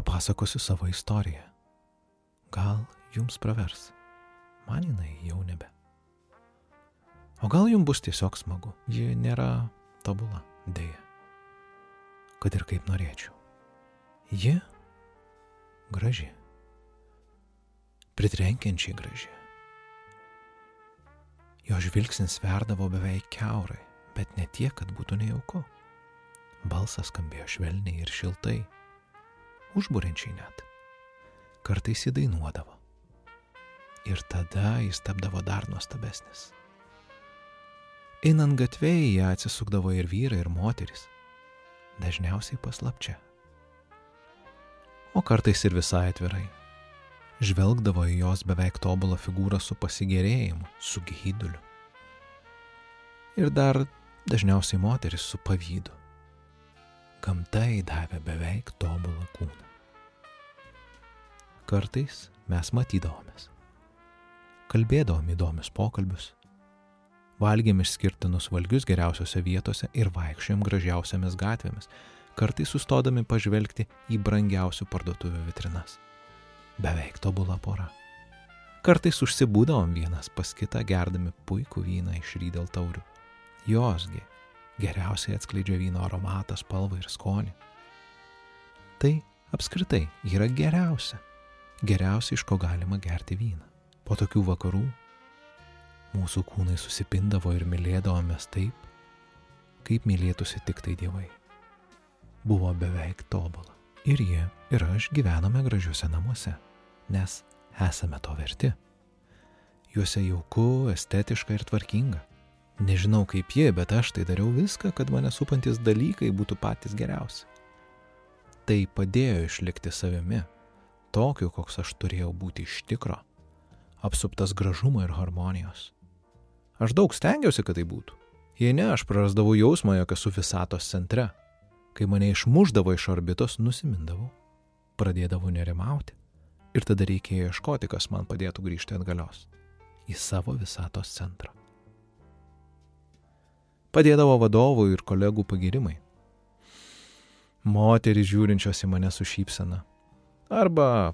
papasakosiu savo istoriją. Gal jums pravers, man jinai jau nebe. O gal jums bus tiesiog smagu, ji nėra tobula, dėja. Kad ir kaip norėčiau. Ji graži. Pritrenkiančiai graži. Jo žvilgsnis verdavo beveik keurai, bet ne tiek, kad būtų nejauku. Balsas skambėjo švelniai ir šiltai, užbūrenčiai net. Kartais įdainuodavo. Ir tada jis tapdavo dar nuostabesnis. Einant gatvėje ją atsisukdavo ir vyrai, ir moteris. Dažniausiai paslapčia. O kartais ir visai atvirai. Žvelgdavo į jos beveik tobulą figūrą su pasigėrėjimu, su gyduliu. Ir dar dažniausiai moteris su pavydu. Gamta įdavė beveik tobulą kūną. Kartais mes matydavomės. Kalbėdavom įdomius pokalbius. Valgėm išskirtinus valgius geriausiose vietose ir vaikščiojom gražiausiamis gatvėmis, kartais sustodami pažvelgti į brangiausių parduotuvių vitrinas. Beveik tobula pora. Kartais užsibūdavom vienas pas kitą gerdami puikų vyną iš rydel taurių. Josgi geriausiai atskleidžia vyno aromatą, spalvą ir skonį. Tai apskritai yra geriausia. Geriausia, iš ko galima gerti vyną. Po tokių vakarų mūsų kūnai susipindavo ir mylėdavomės taip, kaip mylėtųsi tik tai dievai. Buvo beveik tobula. Ir jie ir aš gyvename gražiuose namuose, nes esame to verti. Juose jauku, estetiška ir tvarkinga. Nežinau kaip jie, bet aš tai dariau viską, kad mane supantis dalykai būtų patys geriausi. Tai padėjo išlikti savimi, tokiu, koks aš turėjau būti iš tikro, apsuptas gražumo ir harmonijos. Aš daug stengiausi, kad tai būtų. Jei ne, aš prarasdavau jausmą, jog esu visatos centre. Kai mane išmuždavo iš orbitos, nusimindavau. Pradėdavau nerimauti. Ir tada reikėjo ieškoti, kas man padėtų grįžti atgalios. Į savo visatos centrą. Padėdavo vadovų ir kolegų pagirimai. Moteris žiūrinčios į mane su šypsena. Arba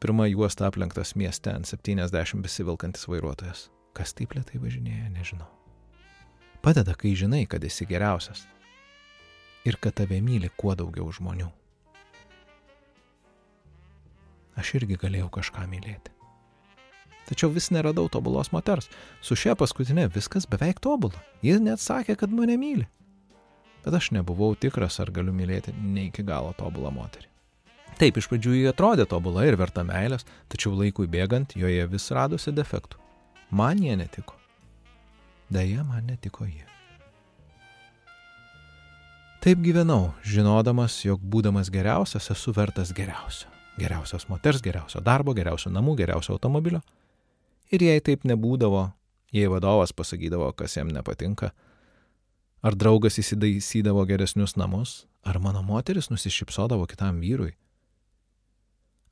pirmą juostą aplenktas mieste ant 70 besivilkantis vairuotojas. Kas taip lietai važinėja, nežinau. Padeda, kai žinai, kad esi geriausias. Ir kad tave myli kuo daugiau žmonių. Aš irgi galėjau kažką mylėti. Tačiau vis neradau tobulos moters. Su šia paskutinė viskas beveik tobula. Jis net sakė, kad mane myli. Bet aš nebuvau tikras, ar galiu mylėti ne iki galo tobulą moterį. Taip, iš pradžių ji atrodė tobula ir verta meilės, tačiau laikui bėgant joje vis radosi defektų. Man jie netiko. Deja, man netiko jie. Taip gyvenau, žinodamas, jog būdamas geriausias esu vertas geriausio. Geriausios moters, geriausio darbo, geriausio namų, geriausio automobilio. Ir jei taip nebūdavo, jei vadovas pasakydavo, kas jam nepatinka, ar draugas įsidaisydavo geresnius namus, ar mano moteris nusišypsodavo kitam vyrui,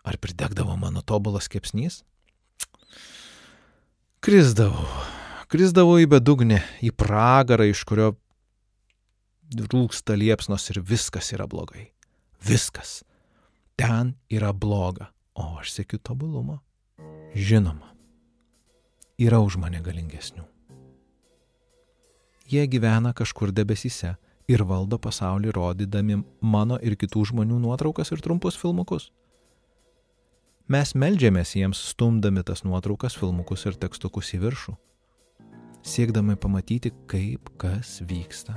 ar pridegdavo mano tobulas kepsnys, Krizdavau. Krizdavau į bedugnę, į pragarą, iš kurio rūksta liepsnos ir viskas yra blogai. Viskas. Ten yra bloga, o aš sėkiu tobulumo. Žinoma, yra už mane galingesnių. Jie gyvena kažkur debesyse ir valdo pasaulį rodydami mano ir kitų žmonių nuotraukas ir trumpus filmukus. Mes melžiamės jiems stumdami tas nuotraukas, filmukus ir tekstukus į viršų, siekdami pamatyti, kaip kas vyksta.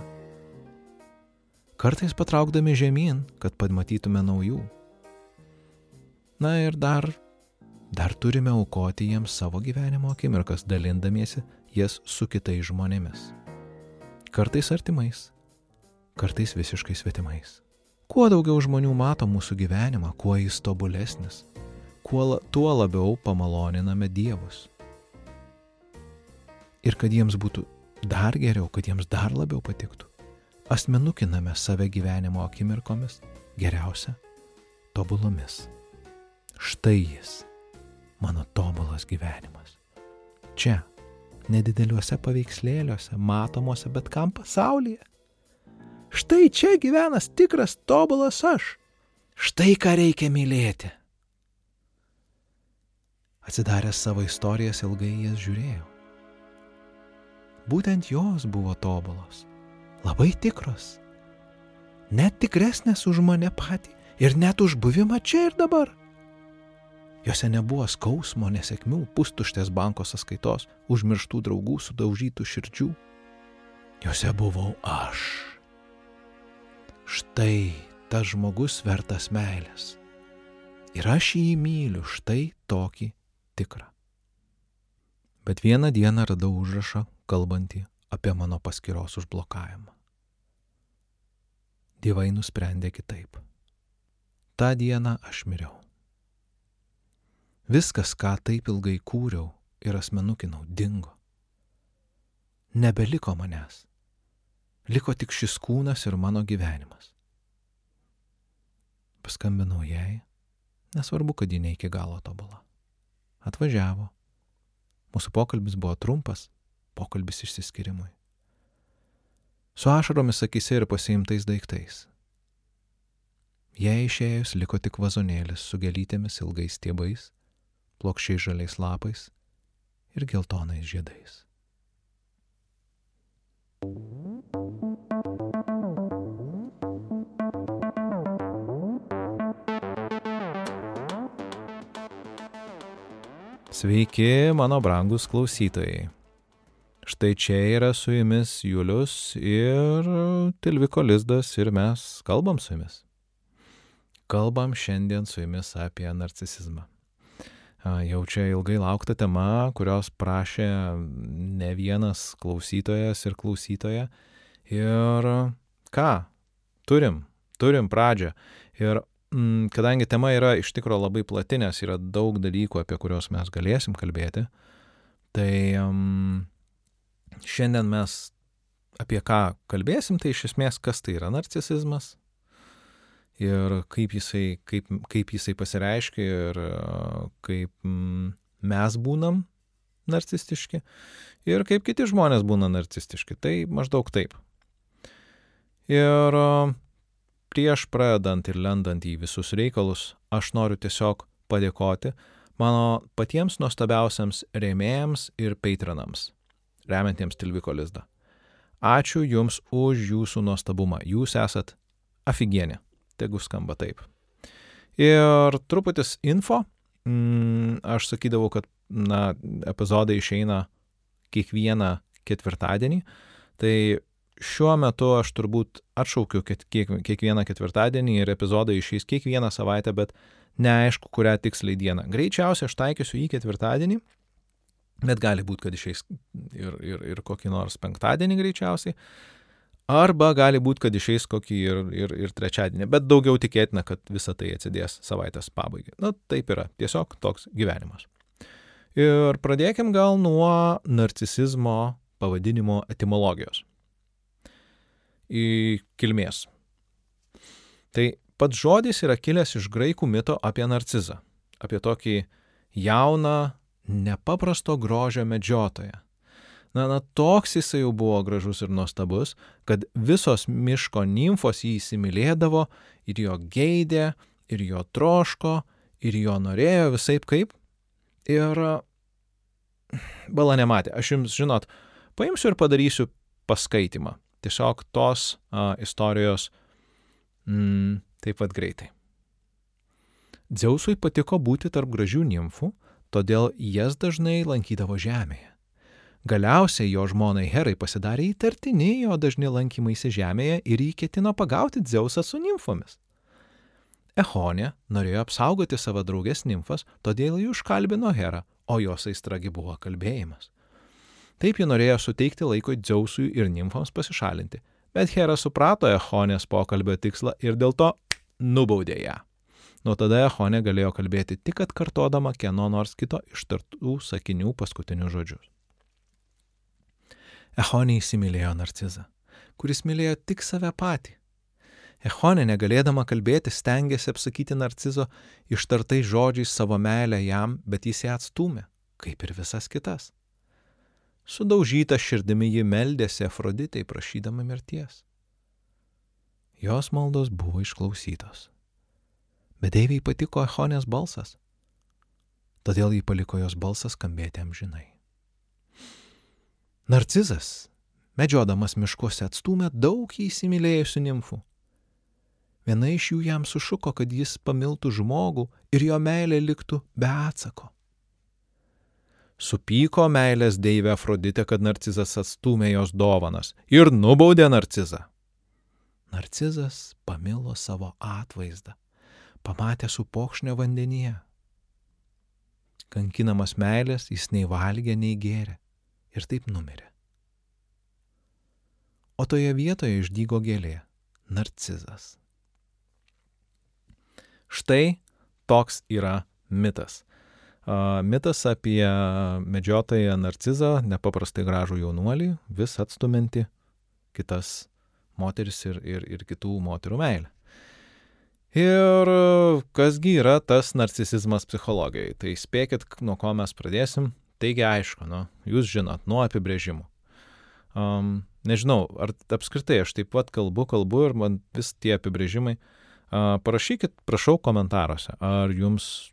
Kartais patraukdami žemyn, kad pamatytume naujų. Na ir dar, dar turime aukoti jiems savo gyvenimo akimirkas, dalindamiesi jas su kitais žmonėmis. Kartais artimais, kartais visiškai svetimais. Kuo daugiau žmonių mato mūsų gyvenimą, kuo jis tobulesnis, kuo, tuo labiau pamaloniname dievus. Ir kad jiems būtų dar geriau, kad jiems dar labiau patiktų, asmenukiname save gyvenimo akimirkomis geriausia tobulomis. Štai jis, mano tobulas gyvenimas. Čia, nedideliuose paveikslėliuose, matomuose bet kam pasaulyje. Štai čia gyvenas tikras tobulas aš. Štai ką reikia mylėti. Atsidaręs savo istorijas ilgai jas žiūrėjau. Būtent jos buvo tobulos, labai tikros, net tikresnės už mane patį ir net už buvimą čia ir dabar. Jose nebuvo skausmo, nesėkmių, pustuštės banko sąskaitos, užmirštų draugų, sudaužytų širdžių. Jose buvau aš. Štai tas žmogus vertas meilės. Ir aš jį myliu, štai tokį tikrą. Bet vieną dieną radau užrašą, kalbantį apie mano paskiros užblokavimą. Dievai nusprendė kitaip. Ta diena aš miriau. Viskas, ką taip ilgai kūriau ir asmenukinau, dingo. Nebeliko manęs. Liko tik šis kūnas ir mano gyvenimas. Paskambinau jai, nesvarbu, kad ji ne iki galo tobula. Atvažiavo. Mūsų pokalbis buvo trumpas, pokalbis išsiskirimui. Su ašaromis akise ir pasiimtais daiktais. Jei išėjus liko tik vazonėlis su gelytėmis ilgais stiebais plokščiai žaliais lapais ir geltonais žiedais. Sveiki, mano brangus klausytojai. Štai čia yra su jumis Julius ir Tilviko Lizdas ir mes kalbam su jumis. Kalbam šiandien su jumis apie narcisizmą. Jau čia ilgai laukta tema, kurios prašė ne vienas klausytojas ir klausytoja. Ir ką? Turim, turim pradžią. Ir mm, kadangi tema yra iš tikrųjų labai plati, nes yra daug dalykų, apie kuriuos mes galėsim kalbėti, tai um, šiandien mes apie ką kalbėsim, tai iš esmės, kas tai yra narcisizmas, ir kaip jisai, kaip, kaip jisai pasireiškia ir kaip mes būnam narcistiški ir kaip kiti žmonės būna narcistiški. Tai maždaug taip. Ir prieš pradedant ir lendant į visus reikalus, aš noriu tiesiog padėkoti mano patiems nuostabiausiams rėmėjams ir patronams, remiantiems Tilviko lizdą. Ačiū Jums už Jūsų nuostabumą. Jūs esat aфиgienė tegu skamba taip. Ir truputis info, mm, aš sakydavau, kad na, epizodai išeina kiekvieną ketvirtadienį, tai šiuo metu aš turbūt atšaukiu kiek, kiekvieną ketvirtadienį ir epizodai išeis kiekvieną savaitę, bet neaišku, kurią tiksliai dieną. Greičiausiai aš taikysiu į ketvirtadienį, bet gali būti, kad išeis ir, ir, ir kokį nors penktadienį greičiausiai. Arba gali būti, kad išeis kokį ir, ir, ir trečiadienį, bet daugiau tikėtina, kad visa tai atsidės savaitės pabaigai. Na, taip yra, tiesiog toks gyvenimas. Ir pradėkim gal nuo narcisizmo pavadinimo etimologijos. Į kilmės. Tai pats žodis yra kilęs iš graikų mito apie narcizą, apie tokį jauną, nepaprasto grožio medžiotoją Na, na, toks jisai jau buvo gražus ir nuostabus, kad visos miško nimfos jį įsimylėdavo ir jo geidė, ir jo troško, ir jo norėjo visai kaip. Ir bala nematė. Aš jums, žinot, paimsiu ir padarysiu paskaitimą. Tiesiog tos a, istorijos mm, taip pat greitai. Dzeusui patiko būti tarp gražių nimfų, todėl jas dažnai lankydavo žemėje. Galiausiai jo žmonai Herai pasidarė įtartini jo dažni lankymaisi žemėje ir jį ketino pagauti Dzeusą su nimfomis. Echonė norėjo apsaugoti savo draugės nimfas, todėl jį užkalbino Herą, o jos aistragi buvo kalbėjimas. Taip ji norėjo suteikti laiko Dzeusui ir nimfoms pasišalinti, bet Hera suprato Echonės pokalbio tikslą ir dėl to nubaudė ją. Nuo tada Echonė galėjo kalbėti tik atkartodama kieno nors kito ištartų sakinių paskutinius žodžius. Echonė įsimylėjo narcizą, kuris mylėjo tik save patį. Echonė negalėdama kalbėti stengiasi apsakyti narcizo ištartai žodžiais savo meilę jam, bet jis ją atstumė, kaip ir visas kitas. Sudaužyta širdimi ji meldėsi Afroditai prašydama mirties. Jos maldos buvo išklausytos. Bet Deiviai patiko Echonės balsas. Todėl jį paliko jos balsas skambėti amžinai. Narcizas, medžiodamas miškuose, atstūmė daug įsimylėjusių nimfų. Viena iš jų jam sušuko, kad jis pamiltų žmogų ir jo meilė liktų be atsako. Supyko meilės deivė Afroditė, kad narcizas atstūmė jos dovanas ir nubaudė narcizą. Narcizas pamilo savo atvaizdą, pamatė su pokšnio vandenyje. Kankinamas meilės jis nei valgė, nei gėrė ir taip numirė. O toje vietoje išdygo gėlė - narcizas. Štai toks yra mitas mitas apie medžiotoją narcizą, nepaprastai gražų jaunuolį, vis atstuminti kitas moteris ir, ir, ir kitų moterų meilę. Ir kasgi yra tas narcisizmas psichologijai? Tai spėkit, nuo ko mes pradėsim. Taigi aišku, nu, jūs žinot, nuo apibrėžimų. Um, nežinau, ar apskritai aš taip pat kalbu, kalbu ir man vis tie apibrėžimai. Uh, parašykit, prašau, komentaruose, ar jums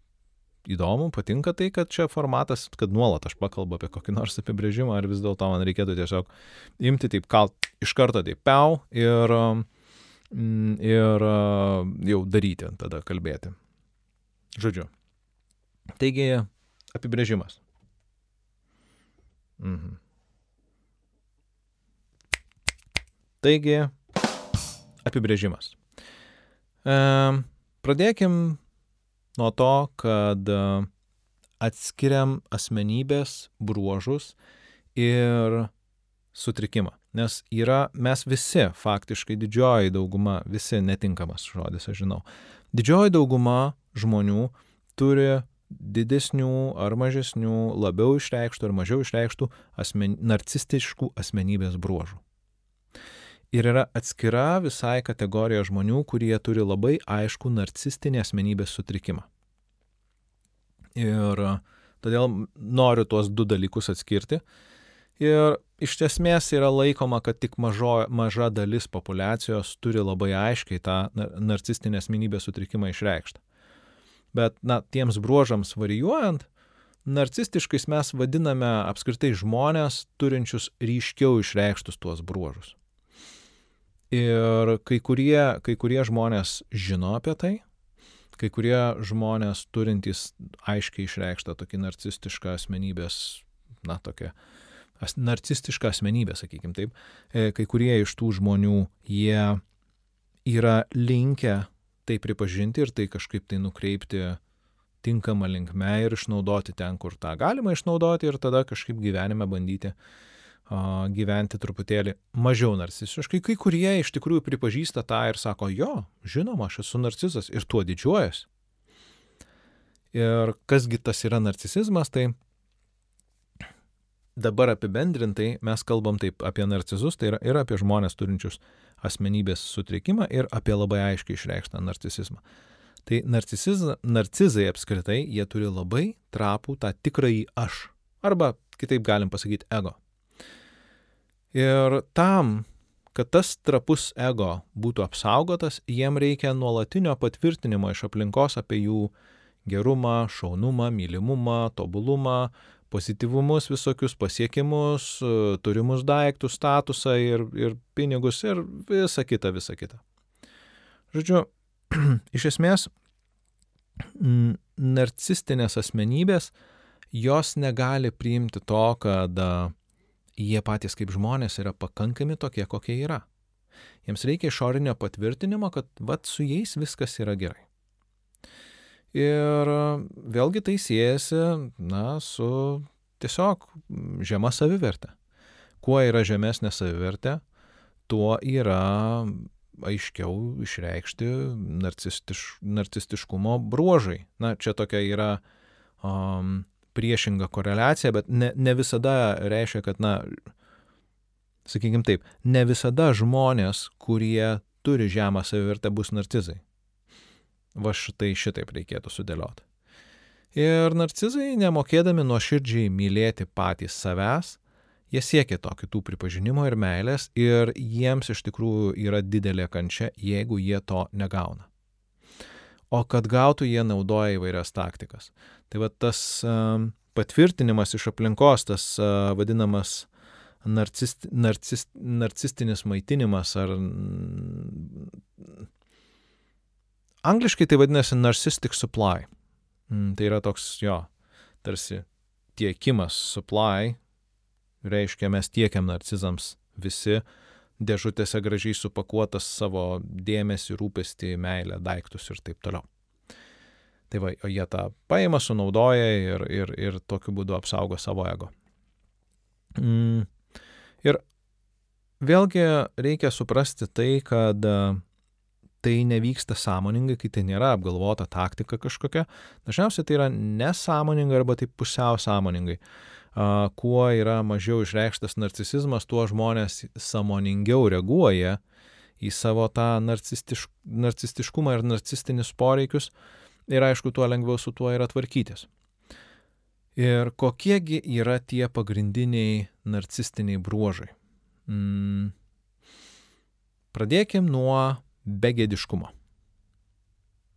įdomu, patinka tai, kad čia formatas, kad nuolat aš pakalbu apie kokį nors apibrėžimą, ar vis dėlto man reikėtų tiesiog imti taip, kal, iš karto taip, piau ir, ir jau daryti, tada kalbėti. Žodžiu. Taigi, apibrėžimas. Mhm. Taigi, apibrėžimas. E, pradėkim nuo to, kad e, atskiriam asmenybės bruožus ir sutrikimą. Nes yra, mes visi, faktiškai didžioji dauguma, visi netinkamas žodis, aš žinau, didžioji dauguma žmonių turi didesnių ar mažesnių, labiau išreikštų ar mažiau išreikštų asmen, narcistiškų asmenybės bruožų. Ir yra atskira visai kategorija žmonių, kurie turi labai aišku narcistinį asmenybės sutrikimą. Ir todėl noriu tuos du dalykus atskirti. Ir iš esmės yra laikoma, kad tik mažo, maža dalis populacijos turi labai aiškiai tą narcistinę asmenybės sutrikimą išreikštą. Bet, na, tiems bruožams varijuojant, narcistiškais mes vadiname apskritai žmonės turinčius ryškiau išreikštus tuos bruožus. Ir kai kurie, kai kurie žmonės žino apie tai, kai kurie žmonės turintys aiškiai išreikštą tokį narcistišką asmenybės, na, tokia narcistiška asmenybė, sakykim taip, e, kai kurie iš tų žmonių, jie yra linkę tai pripažinti ir tai kažkaip tai nukreipti tinkamą linkmę ir išnaudoti ten, kur tą galima išnaudoti ir tada kažkaip gyvenime bandyti uh, gyventi truputėlį mažiau narcisiškai. Kai kurie iš tikrųjų pripažįsta tą ir sako, jo, žinoma, aš esu narcizas ir tuo didžiuojas. Ir kasgi tas yra narcisizmas, tai dabar apibendrintai mes kalbam taip apie narcizus, tai yra ir apie žmonės turinčius asmenybės sutrikimą ir apie labai aiškiai išreikštą narcisizmą. Tai narcizai apskritai, jie turi labai trapų tą tikrąjį aš. Arba, kitaip galim pasakyti, ego. Ir tam, kad tas trapus ego būtų apsaugotas, jiem reikia nuolatinio patvirtinimo iš aplinkos apie jų gerumą, šaunumą, mylimumą, tobulumą, pozityvumus visokius pasiekimus, turimus daiktus, statusą ir, ir pinigus ir visa kita, visa kita. Žodžiu, iš esmės, narcistinės asmenybės, jos negali priimti to, kad jie patys kaip žmonės yra pakankami tokie, kokie yra. Jiems reikia išorinio patvirtinimo, kad vat su jais viskas yra gerai. Ir vėlgi tai siejasi, na, su tiesiog žema savivertė. Kuo yra žemesnė savivertė, tuo yra aiškiau išreikšti narcistiš, narcistiškumo bruožai. Na, čia tokia yra um, priešinga koreliacija, bet ne, ne visada reiškia, kad, na, sakykim taip, ne visada žmonės, kurie turi žemą savivertę, bus narcizai. Va štai šitaip reikėtų sudėlioti. Ir narcizai, nemokėdami nuoširdžiai mylėti patys savęs, jie siekia to kitų pripažinimo ir meilės ir jiems iš tikrųjų yra didelė kančia, jeigu jie to negauna. o kad gautų jie naudoja įvairias taktikas. Tai va tas patvirtinimas iš aplinkos, tas uh, vadinamas narcist, narcist, narcistinis maitinimas ar angliškai tai vadinasi narcissistic supply. Mm, tai yra toks jo, tarsi tiekimas supply, reiškia mes tiekiam narcizams visi dėžutėse gražiai supakuotas savo dėmesį, rūpestį, meilę, daiktus ir taip toliau. Tai va, o jie tą paima, sunaudoja ir, ir, ir tokiu būdu apsaugo savo ego. Mm. Ir vėlgi reikia suprasti tai, kad tai nevyksta sąmoningai, kai tai nėra apgalvota taktika kažkokia. Dažniausiai tai yra nesąmoningai arba taip pusiau sąmoningai. Kuo yra mažiau išreikštas narcisizmas, tuo žmonės sąmoningiau reaguoja į savo tą narcistišk, narcistiškumą ir narcistinius poreikius ir aišku, tuo lengviau su tuo yra tvarkytis. Ir kokiegi yra tie pagrindiniai narcistiniai bruožai? Mm. Pradėkim nuo begėdiškumo.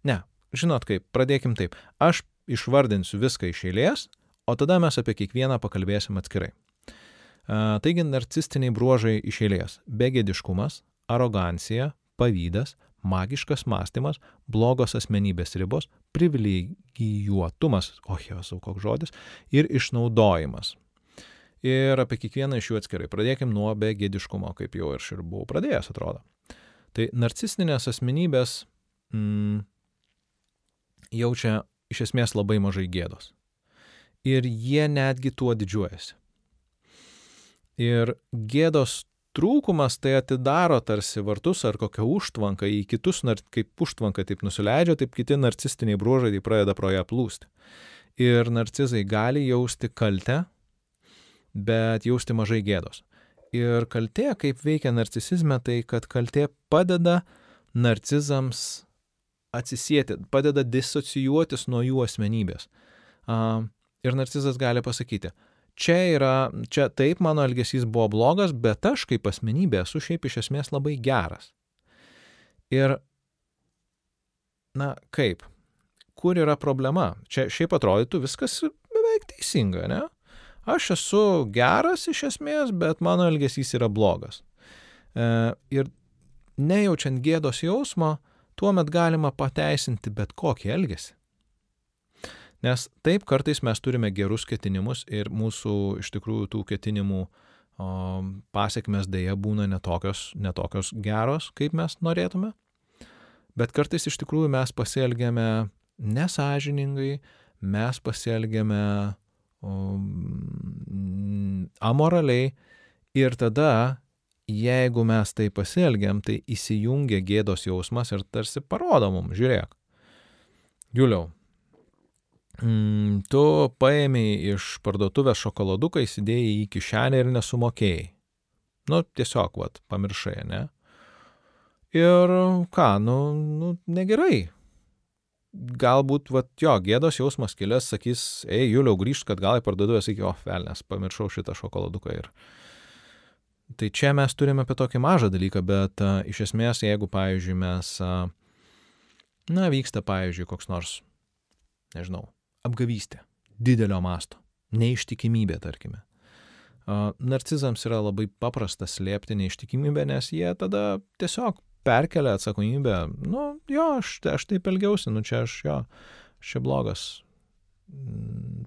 Ne, žinot kaip, pradėkim taip. Aš išvardinsiu viską iš eilės, o tada mes apie kiekvieną pakalbėsim atskirai. Uh, taigi, narcistiniai bruožai iš eilės - begėdiškumas, arogancija, pavydas, magiškas mąstymas, blogos asmenybės ribos, privilegijuotumas, o jėzau, koks žodis, ir išnaudojimas. Ir apie kiekvieną iš jų atskirai. Pradėkim nuo begėdiškumo, kaip jau ir ir buvau pradėjęs, atrodo. Tai narcistinės asmenybės mm, jaučia iš esmės labai mažai gėdos. Ir jie netgi tuo didžiuojasi. Ir gėdos trūkumas tai atidaro tarsi vartus ar kokią užtvanką į kitus, kaip užtvanka taip nusileidžia, taip kiti narcistiniai bruožai tai pradeda pro ją plūsti. Ir narcizai gali jausti kaltę, bet jausti mažai gėdos. Ir kaltė, kaip veikia narcisizme, tai kad kaltė padeda narcizams atsisėti, padeda disocijuotis nuo jų asmenybės. Ir narcizas gali pasakyti, čia yra, čia taip mano elgesys buvo blogas, bet aš kaip asmenybė esu šiaip iš esmės labai geras. Ir, na kaip, kur yra problema? Čia šiaip atrodytų viskas beveik teisinga, ne? Aš esu geras iš esmės, bet mano elgesys yra blogas. E, ir nejaučiant gėdos jausmo, tuomet galima pateisinti bet kokį elgesį. Nes taip kartais mes turime gerus ketinimus ir mūsų iš tikrųjų tų ketinimų o, pasiekmes dėja būna netokios, netokios geros, kaip mes norėtume. Bet kartais iš tikrųjų mes pasielgiame nesažiningai, mes pasielgiame amoraliai ir tada, jeigu mes tai pasielgiam, tai įsijungia gėdos jausmas ir tarsi parodo mums, žiūrėk. Juliau, mm, tu paėmėjai iš parduotuvės šokoladuką, įsidėjai į kišenę ir nesumokėjai. Nu, tiesiog, vat, pamiršai, ne? Ir ką, nu, nu negerai. Galbūt, vat, jo, gėdos jausmas kilęs, sakys, ei, Juliau, grįžt, kad gal į parduotuvę, sakyk, o, velnės, pamiršau šitą šokoladuką ir... Tai čia mes turime apie tokį mažą dalyką, bet a, iš esmės, jeigu, pavyzdžiui, mes, a, na, vyksta, pavyzdžiui, koks nors, nežinau, apgavystė, didelio masto, neištikimybė, tarkime. Narcizams yra labai paprasta slėpti neištikimybę, nes jie tada tiesiog perkelia atsakomybę, nu jo, aš, aš taip elgiausi, nu čia aš jo, aš čia blogas,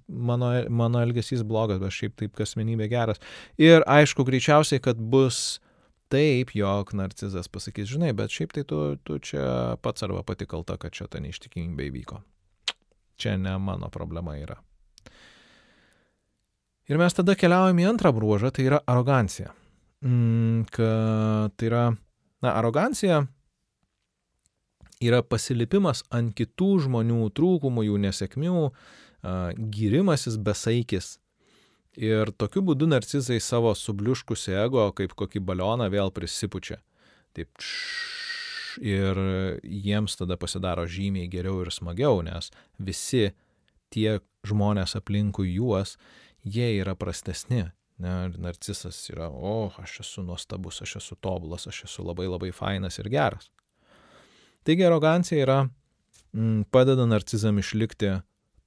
mano, mano elgesys blogas, bet šiaip taip asmenybė geras. Ir aišku, greičiausiai, kad bus taip, jog narcizas pasakys, žinai, bet šiaip tai tu, tu čia pats arba pati kalta, kad čia ta neištikimybė įvyko čia ne mano problema yra. Ir mes tada keliaujame į antrą bruožą, tai yra arogancija. Mm, kad tai yra, na, arogancija yra pasilipimas ant kitų žmonių trūkumų, jų nesėkmių, gyrimasis besaikis. Ir tokiu būdu narcizai savo subliuškusi ego, kaip kokį balioną, vėl prisipučia. Taip, š, ir jiems tada pasidaro žymiai geriau ir smagiau, nes visi tie žmonės aplinkui juos, jie yra prastesni. Ne, narcisas yra, o, aš esu nuostabus, aš esu tobulas, aš esu labai labai fainas ir geras. Taigi arogancija yra mm, padeda narcizam išlikti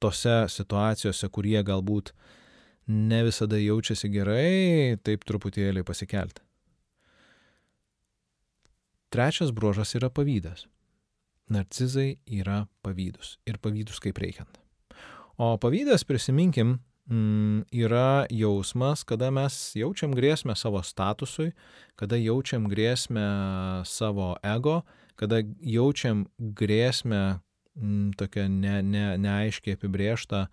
tose situacijose, kur jie galbūt ne visada jaučiasi gerai, taip truputėlį pasikelti. Trečias bruožas yra pavydas. Narcizai yra pavydus ir pavydus kaip reikiant. O pavydas, prisiminkim, yra jausmas, kada mes jaučiam grėsmę savo statusui, kada jaučiam grėsmę savo ego, kada jaučiam grėsmę mm, tokią ne, ne, neaiškiai apibrieštą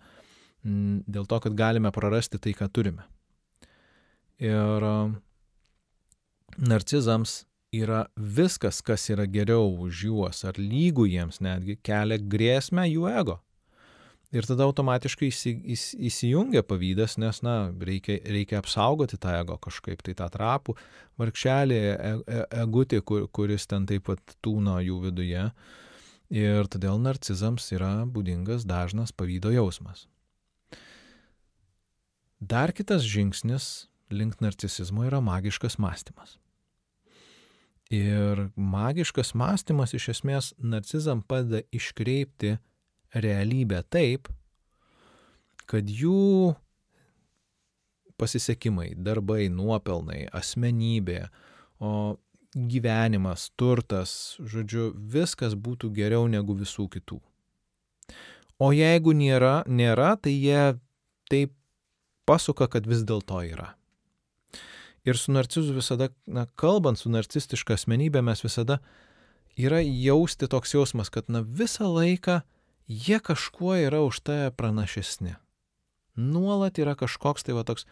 mm, dėl to, kad galime prarasti tai, ką turime. Ir narcizams yra viskas, kas yra geriau už juos ar lygų jiems netgi, kelia grėsmę jų ego. Ir tada automatiškai įsi, įs, įsijungia pavydas, nes, na, reikia, reikia apsaugoti tą ego kažkaip, tai tą trapų varkšelį, e, e, egutį, kur, kuris ten taip pat tūno jų viduje. Ir todėl narcizams yra būdingas dažnas pavydo jausmas. Dar kitas žingsnis link narcisizmo yra magiškas mąstymas. Ir magiškas mąstymas iš esmės narcizam padeda iškreipti realybę taip, kad jų pasisekimai, darbai, nuopelnai, asmenybė, o gyvenimas, turtas, žodžiu, viskas būtų geriau negu visų kitų. O jeigu nėra, nėra tai jie taip pasuka, kad vis dėlto yra. Ir su narcizu visada, na, kalbant su narcistiška asmenybė, mes visada yra jausti toks jausmas, kad, na, visą laiką jie kažkuo yra už tave pranašesni. Nuolat yra kažkoks tai va toks,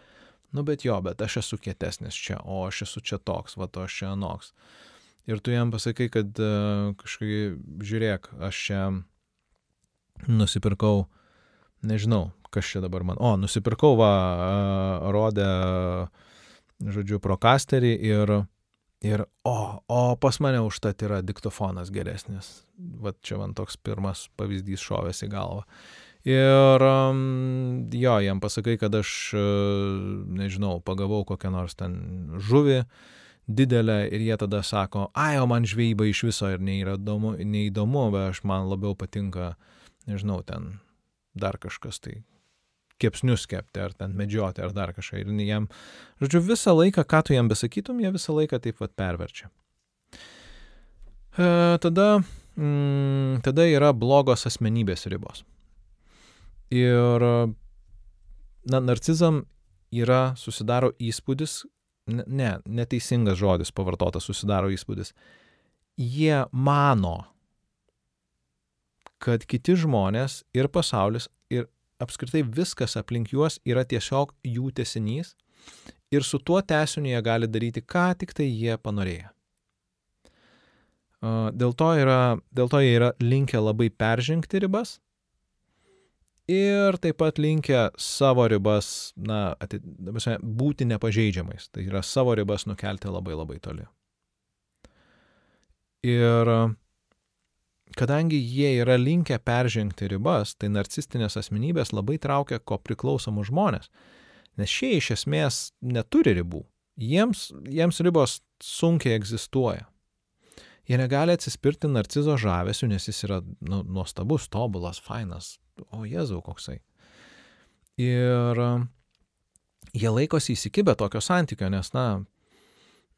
nu bet jo, bet aš esu kietesnis čia, o aš esu čia toks, va to aš čia anoks. Ir tu jam pasakai, kad uh, kažkaip, žiūrėk, aš čia nusipirkau, nežinau, kas čia dabar man, o, nusipirkau, va, uh, rodė, žodžiu, prokasterį ir uh, Ir, o, o pas mane užtat yra diktofonas geresnis. Vat čia man toks pirmas pavyzdys šovės į galvą. Ir jo, jam pasakai, kad aš, nežinau, pagavau kokią nors ten žuvį didelę ir jie tada sako, ai, o man žvejyba iš viso ir neįdomu, neįdomu, bet aš man labiau patinka, nežinau, ten dar kažkas tai kepsnius kepti, ar ten medžioti, ar dar kažką. Ir jam, žodžiu, visą laiką, ką tu jam besakytum, jie visą laiką taip pat perverčia. E, tada, mm, tada yra blogos asmenybės ribos. Ir, na, narcizam yra, susidaro įspūdis, ne, neteisingas žodis pavartotas, susidaro įspūdis. Jie mano, kad kiti žmonės ir pasaulis apskritai viskas aplink juos yra tiesiog jų tesinys ir su tuo tesiniu jie gali daryti, ką tik tai jie panorėję. Dėl to, yra, dėl to jie yra linkę labai peržengti ribas ir taip pat linkę savo ribas, na, ati, būti nepažeidžiamais. Tai yra savo ribas nukelti labai labai toli. Ir kadangi jie yra linkę peržengti ribas, tai narcistinės asmenybės labai traukia ko priklausomus žmonės. Nes šie iš esmės neturi ribų. Jiems, jiems ribos sunkiai egzistuoja. Jie negali atsispirti narcizo žavesiu, nes jis yra nu, nuostabus, tobulas, fainas. O Jėzau, koksai. Ir jie laikosi įsikibę tokio santykio, nes, na,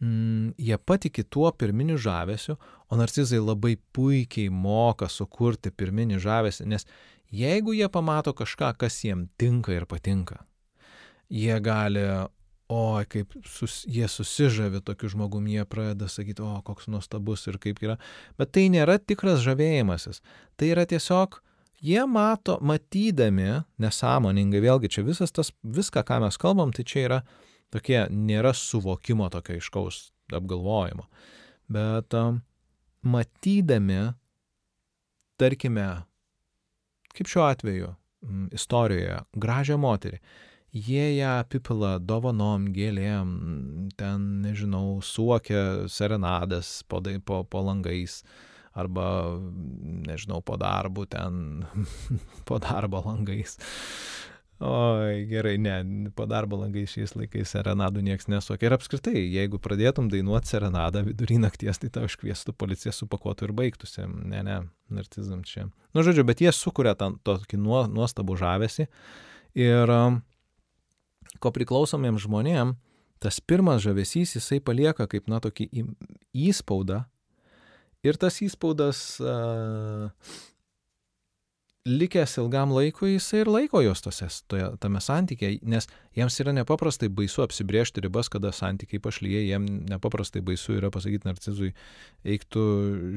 mm, jie patiki tuo pirminiu žavesiu, o narcizai labai puikiai moka sukurti pirminį žavesį, nes jeigu jie pamato kažką, kas jiem tinka ir patinka, jie gali, oi, kaip sus, jie susižavi tokiu žmogumi, jie pradeda sakyti, o, koks nuostabus ir kaip yra, bet tai nėra tikras žavėjimasis, tai yra tiesiog, jie mato, matydami nesąmoningai, vėlgi čia visas tas, viską, ką mes kalbam, tai čia yra tokie nėra suvokimo tokio iškaus apgalvojimo. Bet um, matydami, tarkime, kaip šiuo atveju m, istorijoje, gražią moterį, jie ją apipila dovanom, gėlėm, ten, nežinau, suokia serenadas po, po, po langais, arba, nežinau, po darbu ten, po darbo langais Oi, gerai, ne, po darbo langai šiais laikais serenadų niekas nesuokia. Ir apskritai, jeigu pradėtum dainuoti serenadą vidury nakties, tai tau iškviestų policija supakuotų ir baigtųsi. Ne, ne, narcizam čia. Nu, žodžiu, bet jie sukuria tą tokį nuostabų žavesi. Ir ko priklausomiems žmonėms, tas pirmas žavesys jisai palieka kaip, na, tokį įspaudą. Ir tas įspaudas uh, likęs ilgam laikui, jisai ir laiko jos tose, toje, tame santykėje, nes jiems yra nepaprastai baisu apsibriežti ribas, kada santykiai pašlyje, jiems nepaprastai baisu yra pasakyti narcizui, eiktų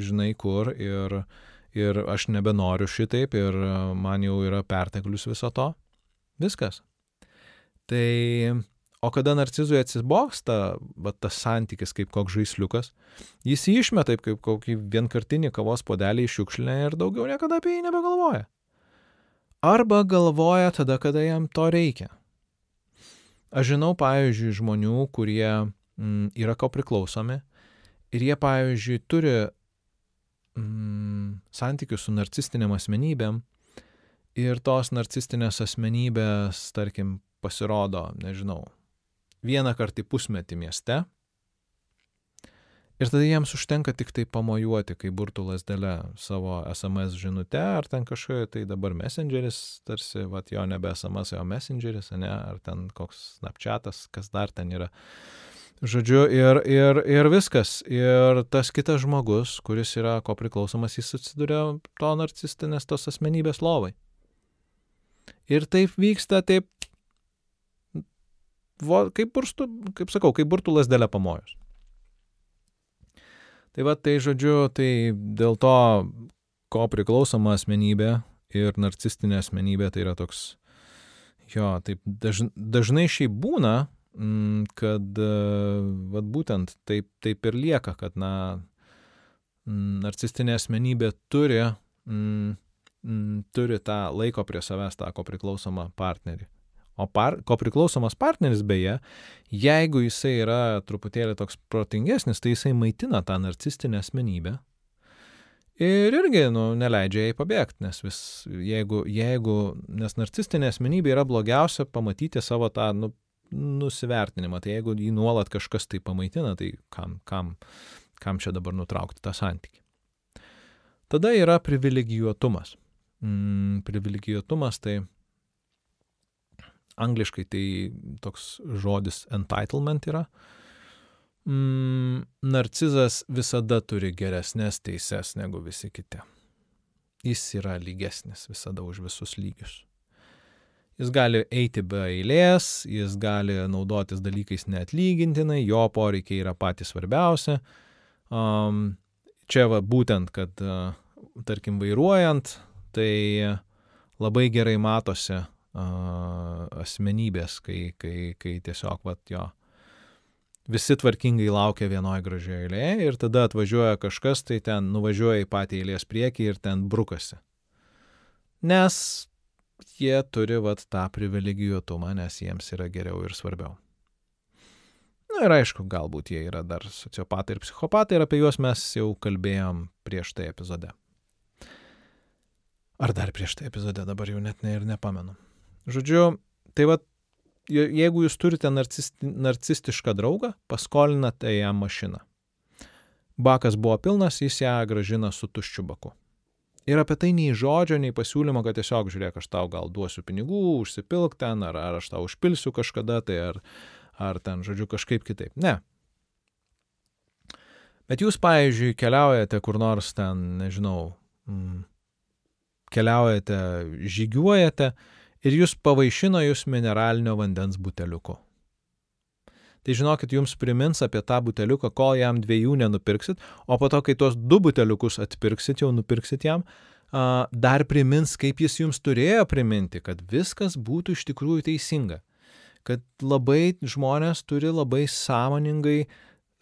žinai kur ir, ir aš nebenoriu šitaip ir man jau yra perteklius viso to. Viskas. Tai, o kada narcizui atsiboksta, va tas santykis kaip koks žaisliukas, jis jį išmeta kaip kokį vienkartinį kavos podelį iš šiukšlinę ir daugiau niekada apie jį nebegalvoja arba galvoja tada, kada jam to reikia. Aš žinau, pavyzdžiui, žmonių, kurie mm, yra ko priklausomi ir jie, pavyzdžiui, turi mm, santykius su narcistiniam asmenybėm ir tos narcistinės asmenybės, tarkim, pasirodo, nežinau, vieną kartą į pusmetį mieste Ir tada jiems užtenka tik tai pamojuoti, kai burtų lasdelę savo SMS žinutę, ar ten kažkokia, tai dabar messengeris, tarsi, va, jo nebe SMS, o messengeris, ne, ar ten koks snapchatas, kas dar ten yra. Žodžiu, ir, ir, ir viskas. Ir tas kitas žmogus, kuris yra ko priklausomas, jis atsiduria to narcistinės tos asmenybės lovai. Ir taip vyksta, taip, vo, kaip, burstų, kaip sakau, kaip burtų lasdelę pamojus. Tai va, tai žodžiu, tai dėl to, ko priklausoma asmenybė ir narcistinė asmenybė, tai yra toks, jo, taip daž, dažnai šiaip būna, mm, kad, va, būtent taip, taip ir lieka, kad, na, mm, narcistinė asmenybė turi, mm, turi tą laiko prie savęs tą ko priklausomą partnerį. O par, ko priklausomas partneris beje, jeigu jisai yra truputėlį toks protingesnis, tai jisai maitina tą narcistinę asmenybę. Ir irgi, nu, neleidžia jai pabėgti, nes vis, jeigu, jeigu, nes narcistinė asmenybė yra blogiausia pamatyti savo tą, nu, nusivertinimą, tai jeigu jį nuolat kažkas tai pamaitina, tai kam, kam, kam čia dabar nutraukti tą santykį. Tada yra privilegijuotumas. Mm, privilegijuotumas tai angliškai tai toks žodis entitlement yra. Mm, narcizas visada turi geresnės teises negu visi kiti. Jis yra lygesnis visada už visus lygius. Jis gali eiti be eilės, jis gali naudotis dalykais neatlygintinai, jo poreikiai yra patys svarbiausia. Um, čia va būtent, kad, uh, tarkim, vairuojant, tai labai gerai matosi asmenybės, kai, kai, kai tiesiog, vat, jo, visi tvarkingai laukia vienoje gražioje eilėje ir tada atvažiuoja kažkas, tai ten nuvažiuoja į patį eilės priekį ir ten brukasi. Nes jie turi vat tą privilegijuotumą, nes jiems yra geriau ir svarbiau. Na ir aišku, galbūt jie yra dar sociopatai ir psichopatai ir apie juos mes jau kalbėjom prieš tai epizode. Ar dar prieš tai epizode, dabar jau net ne ir nepamenu. Žodžiu, tai va, jeigu jūs turite narcisti, narcistišką draugą, paskolinate jam mašiną. Bakas buvo pilnas, jis ją gražina su tuščiu baku. Ir apie tai nei žodžio, nei pasiūlymo, kad tiesiog žiūrėk, aš tau gal duosiu pinigų, užsipilk ten, ar, ar aš tau užpilsiu kažkada, tai ar, ar ten, žodžiu, kažkaip kitaip. Ne. Bet jūs, pavyzdžiui, keliaujate kur nors ten, nežinau, mm, keliaujate, žygiuojate ir jūs pavaišino jūs mineralinio vandens buteliuku. Tai žinokit, jums primins apie tą buteliuką, kol jam dviejų nenupirksit, o po to, kai tuos du buteliukus atpirksit, jau nupirksit jam, dar primins, kaip jis jums turėjo priminti, kad viskas būtų iš tikrųjų teisinga. Kad labai žmonės turi labai sąmoningai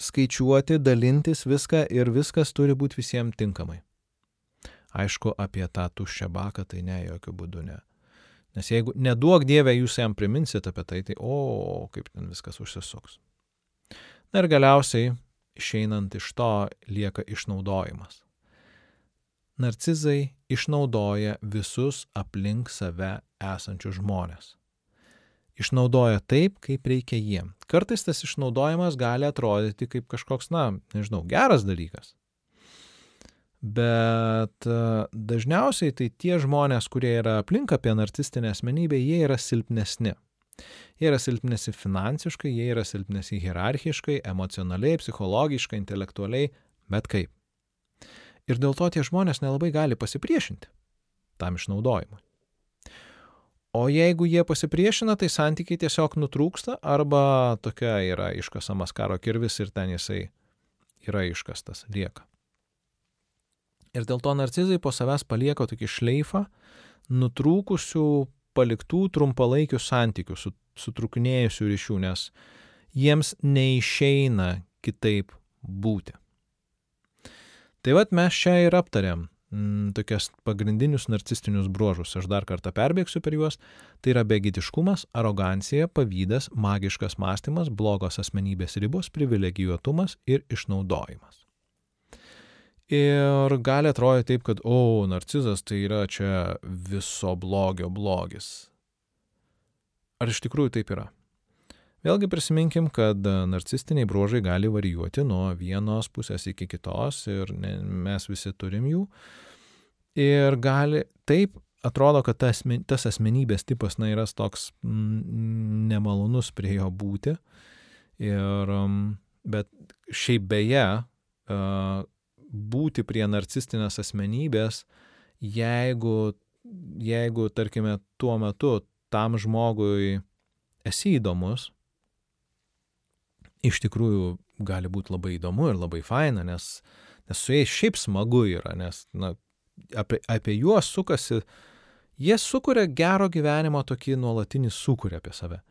skaičiuoti, dalintis viską ir viskas turi būti visiems tinkamai. Aišku, apie tą tuščią baką tai ne, jokių būdų ne. Nes jeigu neduok Dievę jūs jam priminsit apie tai, tai o, kaip ten viskas užsisuks. Na ir galiausiai, išeinant iš to, lieka išnaudojimas. Narcizai išnaudoja visus aplink save esančius žmonės. išnaudoja taip, kaip reikia jiem. Kartais tas išnaudojimas gali atrodyti kaip kažkoks, na, nežinau, geras dalykas. Bet e, dažniausiai tai tie žmonės, kurie yra aplink apie narcistinę asmenybę, jie yra silpnesni. Jie yra silpnesni finansiškai, jie yra silpnesni hierarchiškai, emocionaliai, psichologiškai, intelektualiai, bet kaip. Ir dėl to tie žmonės nelabai gali pasipriešinti tam išnaudojimui. O jeigu jie pasipriešina, tai santykiai tiesiog nutrūksta arba tokia yra iškasamas karo kirvis ir ten jisai yra iškastas, lieka. Ir dėl to narcizai po savęs palieka tokį šleifą nutrūkusių paliktų trumpalaikių santykių, sutrukinėjusių ryšių, nes jiems neišeina kitaip būti. Tai vad mes čia ir aptariam mm, tokias pagrindinius narcistinius bruožus. Aš dar kartą perbėgsiu per juos. Tai yra begitiškumas, arogancija, pavydas, magiškas mąstymas, blogos asmenybės ribos, privilegijuotumas ir išnaudojimas. Ir gali atrodyti taip, kad, o, narcizas tai yra čia viso blogio blogis. Ar iš tikrųjų taip yra? Vėlgi prisiminkim, kad narcistiniai bruožai gali varijuoti nuo vienos pusės iki kitos ir ne, mes visi turim jų. Ir gali, taip atrodo, kad tas, tas asmenybės tipas, na, yra toks mm, nemalonus prie jo būti. Ir, bet šiaip beje, būti prie narcistinės asmenybės, jeigu, jeigu, tarkime, tuo metu tam žmogui esi įdomus, iš tikrųjų gali būti labai įdomu ir labai faina, nes, nes su jais šiaip smagu yra, nes na, apie, apie juos sukasi, jie sukuria gero gyvenimo tokį nuolatinį sukūrį apie save.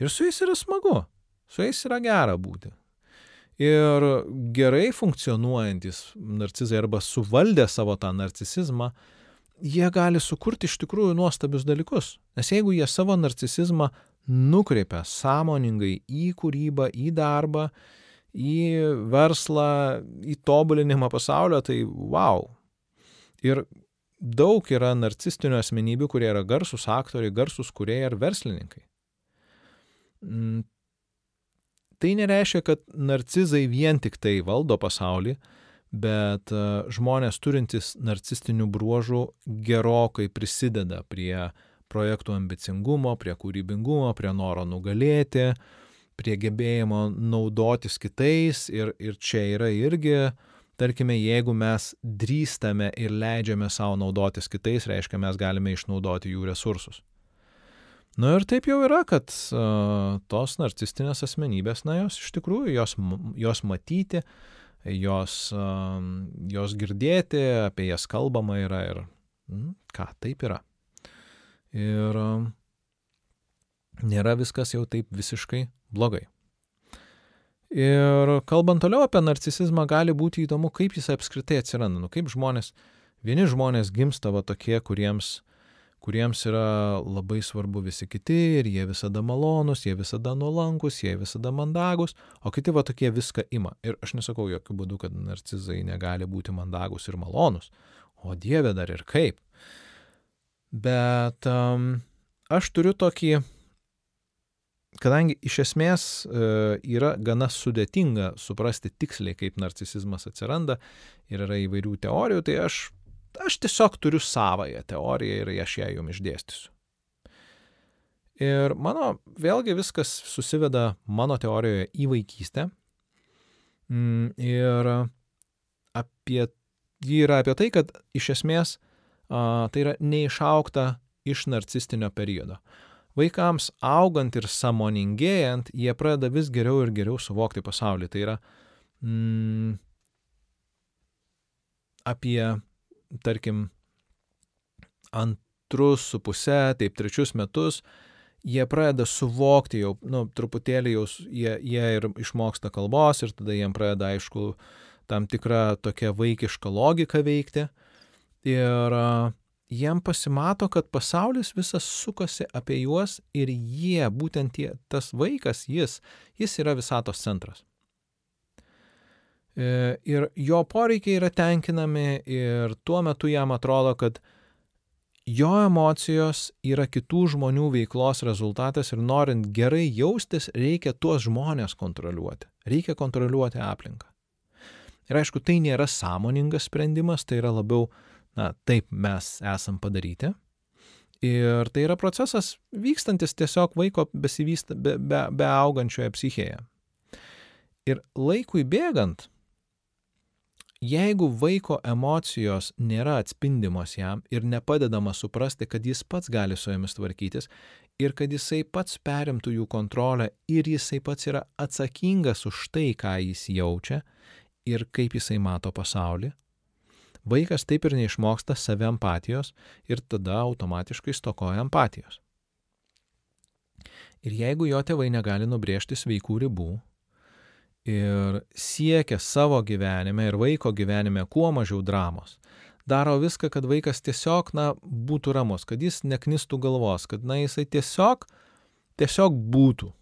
Ir su jais yra smagu, su jais yra gera būti. Ir gerai funkcionuojantis narcizai arba suvaldę savo tą narcisizmą, jie gali sukurti iš tikrųjų nuostabius dalykus. Nes jeigu jie savo narcisizmą nukreipia sąmoningai į kūrybą, į darbą, į verslą, į tobulinimą pasaulio, tai wow. Ir daug yra narcistinių asmenybių, kurie yra garsus aktoriai, garsus kuriejai ar verslininkai. Tai nereiškia, kad narcizai vien tik tai valdo pasaulį, bet e, žmonės turintys narcistinių bruožų gerokai prisideda prie projektų ambicingumo, prie kūrybingumo, prie noro nugalėti, prie gebėjimo naudotis kitais ir, ir čia yra irgi, tarkime, jeigu mes drįstame ir leidžiame savo naudotis kitais, reiškia, mes galime išnaudoti jų resursus. Na ir taip jau yra, kad uh, tos narcistinės asmenybės, na jos iš tikrųjų, jos, jos matyti, jos, uh, jos girdėti, apie jas kalbama yra ir mm, ką, taip yra. Ir um, nėra viskas jau taip visiškai blogai. Ir kalbant toliau apie narcisizmą, gali būti įdomu, kaip jis apskritai atsiranda. Nu, kaip žmonės, vieni žmonės gimsta va tokie, kuriems, kuriems yra labai svarbu visi kiti ir jie visada malonus, jie visada nuolankus, jie visada mandagus, o kiti va tokie viską ima. Ir aš nesakau jokių būdų, kad narcizai negali būti mandagus ir malonus. O Dieve dar ir kaip. Bet um, aš turiu tokį, kadangi iš esmės uh, yra gana sudėtinga suprasti tiksliai, kaip narcisizmas atsiranda ir yra įvairių teorijų, tai aš, aš tiesiog turiu savoją teoriją ir aš ją jums išdėstysiu. Ir mano, vėlgi viskas susiveda mano teorijoje į vaikystę. Mm, ir apie, ji yra apie tai, kad iš esmės tai yra neišaukta iš narcistinio periodo. Vaikams augant ir samoningėjant, jie pradeda vis geriau ir geriau suvokti pasaulį. Tai yra mm, apie, tarkim, antrus su pusę, taip trečius metus, jie pradeda suvokti jau, nu, truputėlį jau jie, jie ir išmoksta kalbos ir tada jiem pradeda, aišku, tam tikra tokia vaikiška logika veikti. Ir jiem pasimato, kad pasaulis visas sukasi apie juos ir jie, būtent tie, tas vaikas, jis, jis yra visatos centras. E, ir jo poreikiai yra tenkinami ir tuo metu jam atrodo, kad jo emocijos yra kitų žmonių veiklos rezultatas ir norint gerai jaustis, reikia tuos žmonės kontroliuoti. Reikia kontroliuoti aplinką. Ir aišku, tai nėra sąmoningas sprendimas, tai yra labiau, na, taip mes esam padaryti. Ir tai yra procesas vykstantis tiesiog vaiko besivysta, be, be, be augančioje psichėje. Ir laikui bėgant, jeigu vaiko emocijos nėra atspindimos jam ir nepadedama suprasti, kad jis pats gali su jomis tvarkytis ir kad jisai pats perimtų jų kontrolę ir jisai pats yra atsakingas už tai, ką jis jaučia ir kaip jisai mato pasaulį, vaikas taip ir neišmoksta save empatijos ir tada automatiškai stokoja empatijos. Ir jeigu jo tėvai negali nubrėžti sveikų ribų ir siekia savo gyvenime ir vaiko gyvenime kuo mažiau dramos, daro viską, kad vaikas tiesiog, na, būtų ramus, kad jis neknistų galvos, kad, na, jisai tiesiog, tiesiog būtų.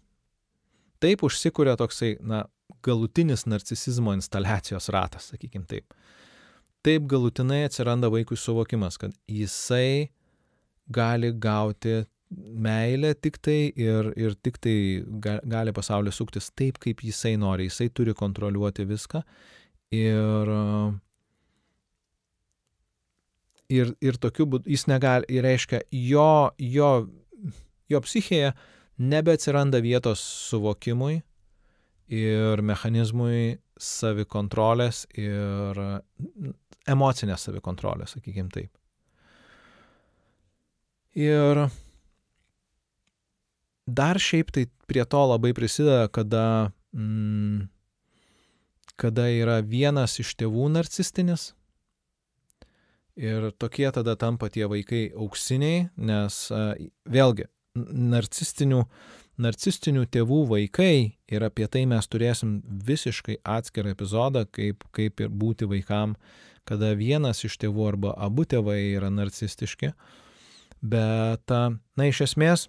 Taip užsikūrė toksai, na, galutinis narcisizmo instaliacijos ratas, sakykim taip. Taip galutinai atsiranda vaikui suvokimas, kad jisai gali gauti meilę tik tai ir, ir tik tai gali pasaulyje suktis taip, kaip jisai nori, jisai turi kontroliuoti viską ir, ir, ir tokiu būdu jis negali, ir reiškia, jo, jo, jo psichėje nebeatsiranda vietos suvokimui, ir mechanizmui savikontrolės ir emocinės savikontrolės, sakykime taip. Ir dar šiaip tai prie to labai prisideda, kada, mm, kada yra vienas iš tėvų narcistinis. Ir tokie tada tampa tie vaikai auksiniai, nes vėlgi narcistinių narcistinių tėvų vaikai ir apie tai mes turėsim visiškai atskirą epizodą, kaip, kaip ir būti vaikam, kada vienas iš tėvų arba abu tėvai yra narcistiški. Bet, na, iš esmės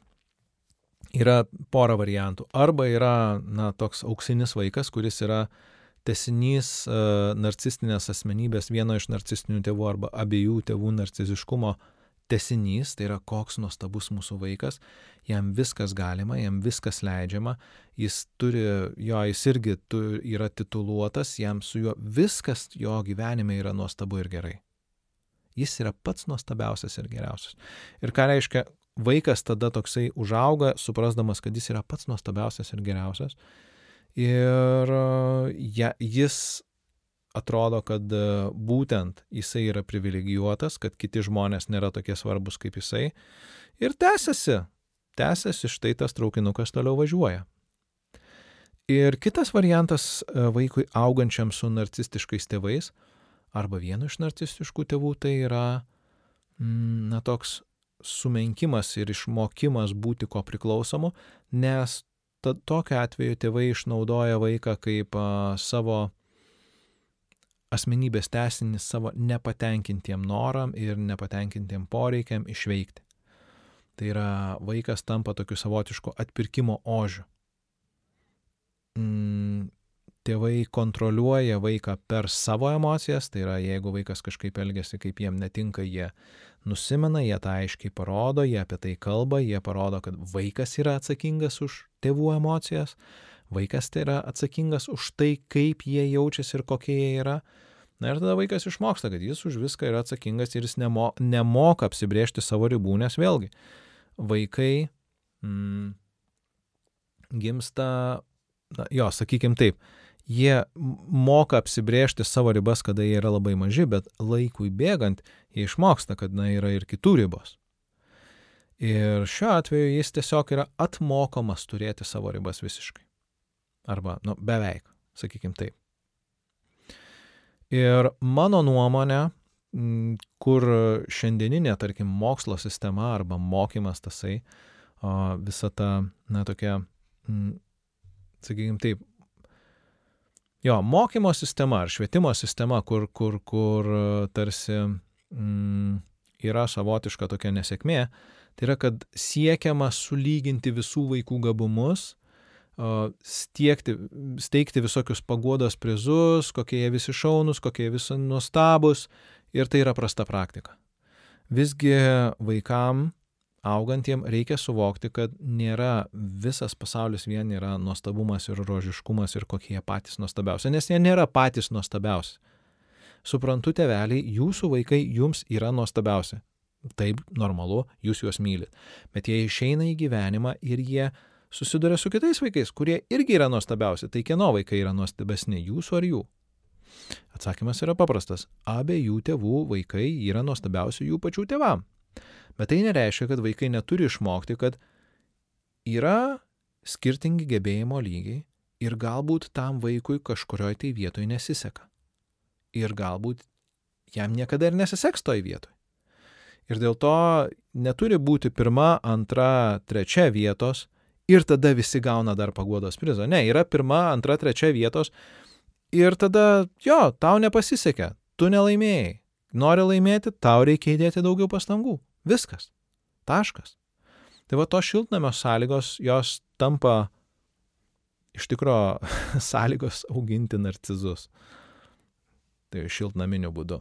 yra pora variantų. Arba yra, na, toks auksinis vaikas, kuris yra tesinys uh, narcistinės asmenybės vieno iš narcistinių tėvų arba abiejų tėvų narciziškumo tesinys, tai yra koks nuostabus mūsų vaikas, jam viskas galima, jam viskas leidžiama, jis turi, jo, jis irgi tu, yra tituluotas, jam su juo viskas jo gyvenime yra nuostabu ir gerai. Jis yra pats nuostabiausias ir geriausias. Ir ką reiškia, vaikas tada toksai užauga, suprasdamas, kad jis yra pats nuostabiausias ir geriausias. Ir ja, jis atrodo, kad e, būtent jisai yra privilegijuotas, kad kiti žmonės nėra tokie svarbus kaip jisai. Ir tęsiasi, tęsiasi štai tas traukinukas toliau važiuoja. Ir kitas variantas e, vaikui augančiam su narcistiškais tėvais arba vienu iš narcistiškų tėvų tai yra, mm, na, toks sumenkimas ir išmokimas būti ko priklausomu, nes tokiu atveju tėvai išnaudoja vaiką kaip a, savo asmenybės tesinį savo nepatenkintiem noram ir nepatenkintiem poreikiam išveikti. Tai yra vaikas tampa tokiu savotišku atpirkimo ožiu. Mm, tėvai kontroliuoja vaiką per savo emocijas, tai yra jeigu vaikas kažkaip elgesi, kaip jiem netinka, jie nusimena, jie tą aiškiai parodo, jie apie tai kalba, jie parodo, kad vaikas yra atsakingas už tėvų emocijas, vaikas tai yra atsakingas už tai, kaip jie jaučiasi ir kokie jie yra. Na ir tada vaikas išmoksta, kad jis už viską yra atsakingas ir jis nemo, nemoka apsibriežti savo ribų, nes vėlgi vaikai mm, gimsta, na, jo, sakykim taip, jie moka apsibriežti savo ribas, kada jie yra labai maži, bet laikui bėgant jie išmoksta, kad na, yra ir kitų ribos. Ir šiuo atveju jis tiesiog yra atmokomas turėti savo ribas visiškai. Arba, nu, beveik, sakykim taip. Ir mano nuomonė, kur šiandieninė, tarkim, mokslo sistema arba mokymas tasai, visa ta, na, tokia, sakykime taip, jo, mokymo sistema ar švietimo sistema, kur, kur, kur tarsi mm, yra savotiška tokia nesėkmė, tai yra, kad siekiama sulyginti visų vaikų gabumus stiekti, steigti visokius pagodos prizus, kokie jie visi šaunus, kokie jie visi nuostabus ir tai yra prasta praktika. Visgi vaikam augantiem reikia suvokti, kad nėra visas pasaulis vien yra nuostabumas ir rožiškumas ir kokie jie patys nuostabiausi, nes jie nėra patys nuostabiausi. Suprantu, teveliai, jūsų vaikai jums yra nuostabiausi. Taip, normalu, jūs juos mylit. Bet jie išeina į gyvenimą ir jie susiduria su kitais vaikais, kurie irgi yra nuostabiausi. Tai kieno vaikai yra nuostabesni, jūsų ar jų? Atsakymas yra paprastas. Abiejų tėvų vaikai yra nuostabiausi jų pačių tėvam. Bet tai nereiškia, kad vaikai neturi išmokti, kad yra skirtingi gebėjimo lygiai ir galbūt tam vaikui kažkurioje tai vietoje nesiseka. Ir galbūt jam niekada ir nesiseks toj vietoje. Ir dėl to neturi būti pirma, antra, trečia vietos ir tada visi gauna dar paguodos prizą. Ne, yra pirma, antra, trečia vietos ir tada, jo, tau nepasisekė, tu nelaimėjai. Nori laimėti, tau reikia įdėti daugiau pastangų. Viskas. Taškas. Tai va to šiltnamio sąlygos, jos tampa iš tikro sąlygos auginti narcizus. Tai šiltnaminiu būdu.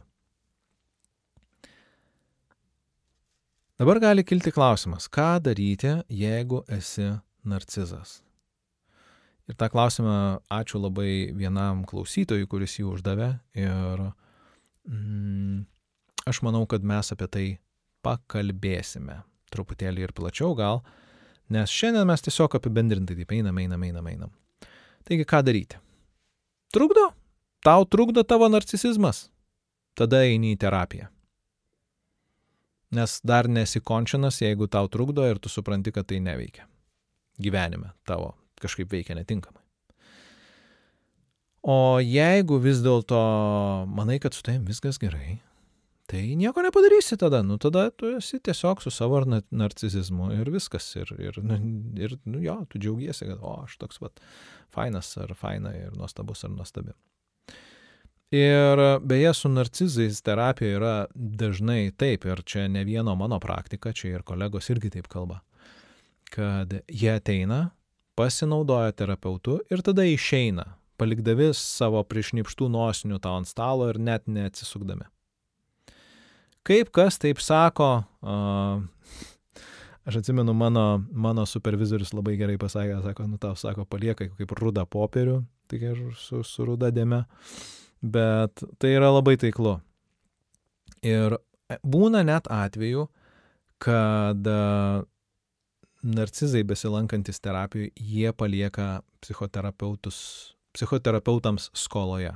Dabar gali kilti klausimas, ką daryti, jeigu esi narcizas. Ir tą klausimą ačiū labai vienam klausytojui, kuris jį uždavė. Ir mm, aš manau, kad mes apie tai pakalbėsime. Truputėlį ir plačiau gal, nes šiandien mes tiesiog apibendrintai taip einam, einam, einam, einam. Taigi ką daryti? Trukdo? Tau trukdo tavo narcisizmas? Tada eini į terapiją. Nes dar nesikončinas, jeigu tau trukdo ir tu supranti, kad tai neveikia gyvenime tavo kažkaip veikia netinkamai. O jeigu vis dėlto manai, kad su tavim viskas gerai, tai nieko nepadarysi tada. Nu, tada tu esi tiesiog su savo narcizizmu ir viskas. Ir, ir, nu, ir nu, jo, tu džiaugiesi, kad, o, aš toks pat fainas ar faina ir nuostabus ar nuostabi. Ir beje, su narcizais terapija yra dažnai taip, ir čia ne vieno mano praktika, čia ir kolegos irgi taip kalba kad jie ateina, pasinaudoja terapeutu ir tada išeina, palikdavi savo prišnipštų nosinių tau ant stalo ir net neatsisukdami. Kaip kas taip sako, aš atsimenu, mano, mano supervizorius labai gerai pasakė, sako, nu tau sako, paliekai kaip rudą popierių, tik su, su ruda dėme, bet tai yra labai taiklu. Ir būna net atveju, kad narcizai besilankantis terapijoje, jie palieka psichoterapeutus, psichoterapeutams skoloje.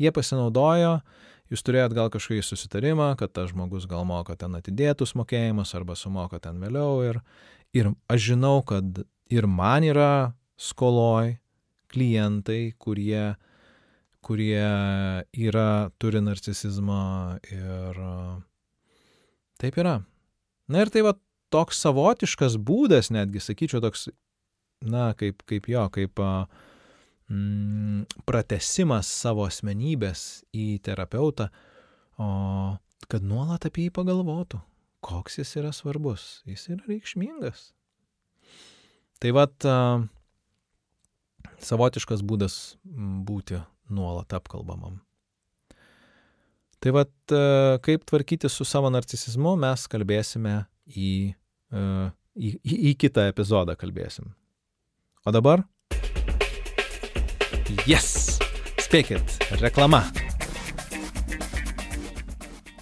Jie pasinaudojo, jūs turėjot gal kažkokį susitarimą, kad tas žmogus gal moka ten atidėtus mokėjimus arba sumoka ten vėliau. Ir, ir aš žinau, kad ir man yra skoloj klientai, kurie, kurie yra, turi narcisizmą ir taip yra. Na ir tai va toks savotiškas būdas, netgi sakyčiau, toks, na, kaip, kaip jo, kaip mm, pratesimas savo asmenybės į terapeutą, o kad nuolat apie jį pagalvotų, koks jis yra svarbus, jis yra reikšmingas. Tai vad, savotiškas būdas būti nuolat apkalbamam. Tai vad, kaip tvarkyti su savo narcisizmu, mes kalbėsime į, į, į, į kitą epizodą kalbėsim. O dabar? Yes! Spėkit, reklama.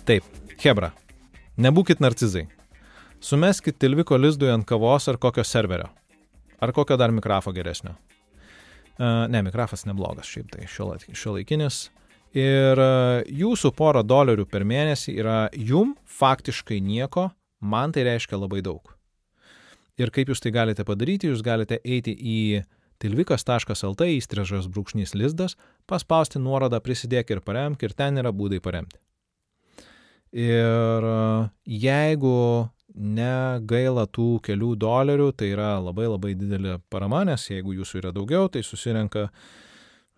Taip, Hebra, nebūkit narcizai. Sumeskit tilviko lizdui ant kavos ar kokio serverio. Ar kokio dar mikrofo geresnio. Uh, ne, mikrofas neblogas, šiaip tai šiuolaikinis. Ir uh, jūsų porą dolerių per mėnesį yra jum faktiškai nieko, Man tai reiškia labai daug. Ir kaip jūs tai galite padaryti, jūs galite eiti į tilvikas.lt įstrižas brūkšnys lizdas, paspausti nuorodą prisidėk ir paremk ir ten yra būdai paremti. Ir jeigu negaila tų kelių dolerių, tai yra labai labai didelė parama, nes jeigu jūsų yra daugiau, tai susirenka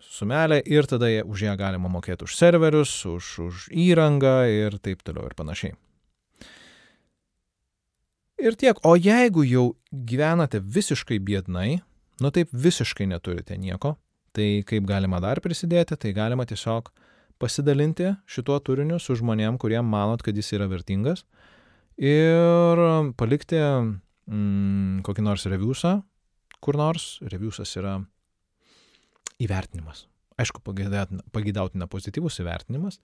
sumelė ir tada už ją galima mokėti už serverius, už, už įrangą ir taip toliau ir panašiai. Ir tiek. O jeigu jau gyvenate visiškai biednai, nu taip visiškai neturite nieko, tai kaip galima dar prisidėti, tai galima tiesiog pasidalinti šituo turiniu su žmonėm, kurie manot, kad jis yra vertingas. Ir palikti mm, kokį nors reviusą, kur nors. Reviusas yra įvertinimas. Aišku, pagydautina pozityvus įvertinimas.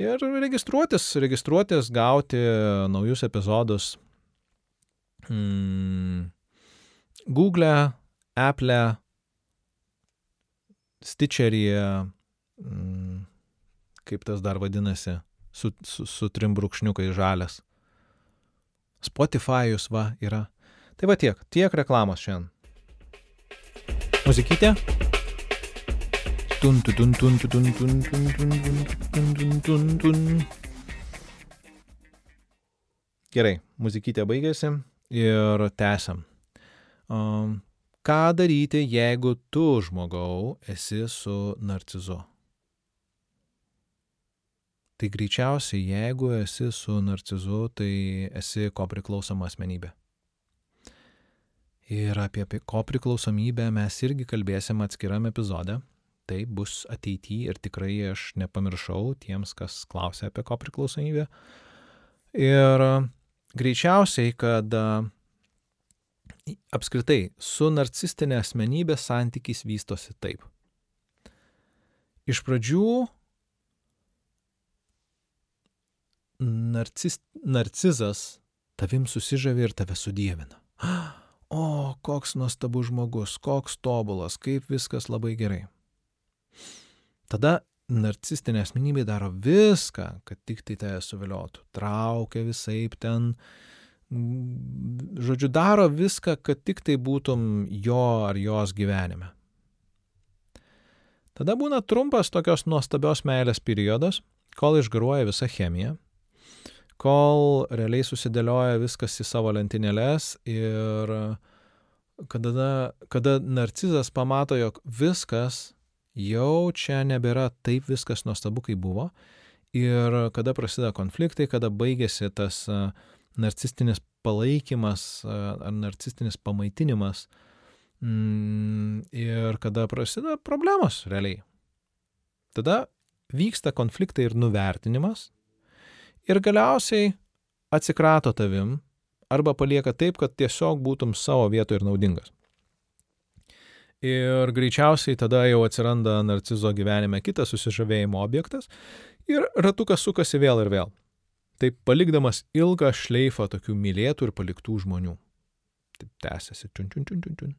Ir registruotis, registruotis, gauti naujus epizodus mm, Google, Apple, Stitcheryje, mm, kaip tas dar vadinasi, su, su, su trim brūkšniukai žalias. Spotify'us va yra. Tai va tiek, tiek reklamos šiandien. Muzikytė. Tun, tun, tun, tun, tun, tun, tun, tun, tun, tun, tun. Gerai, muzikytė baigėsi ir tęsiam. Um, ką daryti, jeigu tu žmogau esi su narcizu? Tai greičiausiai, jeigu esi su narcizu, tai esi ko priklausoma asmenybė. Ir apie, ko priklausomybę mes irgi kalbėsim atskiram epizode. Tai bus ateityje ir tikrai aš nepamiršau tiems, kas klausia apie ko priklausomybę. Ir greičiausiai, kad apskritai su narcistinė asmenybė santykis vystosi taip. Iš pradžių narcis, narcizas tavim susižavė ir tave sudėvina. O, koks nuostabus žmogus, koks tobulas, kaip viskas labai gerai. Tada narcistinė asmenybė daro viską, kad tik tai tave suviliotų. Traukia visai ten, žodžiu, daro viską, kad tik tai būtum jo ar jos gyvenime. Tada būna trumpas tokios nuostabios meilės periodas, kol išgaruoja visa chemija kol realiai susidėlioja viskas į savo lentynėlės ir kada, kada narcizas pamato, jog viskas jau čia nebėra taip viskas nuostabu, kaip buvo ir kada prasideda konfliktai, kada baigėsi tas narcistinis palaikymas ar narcistinis pamaitinimas mm, ir kada prasideda problemos realiai. Tada vyksta konfliktai ir nuvertinimas, ir galiausiai atsikrato tavim arba palieka taip, kad tiesiog būtum savo vietoje ir naudingas. Ir greičiausiai tada jau atsiranda narcizo gyvenime kitas susižavėjimo objektas ir ratukas sukasi vėl ir vėl. Taip palikdamas ilgą šleifą tokių mylėtų ir paliktų žmonių. Taip tęsiasi. Čiun, čiun, čiun, čiun, čiun.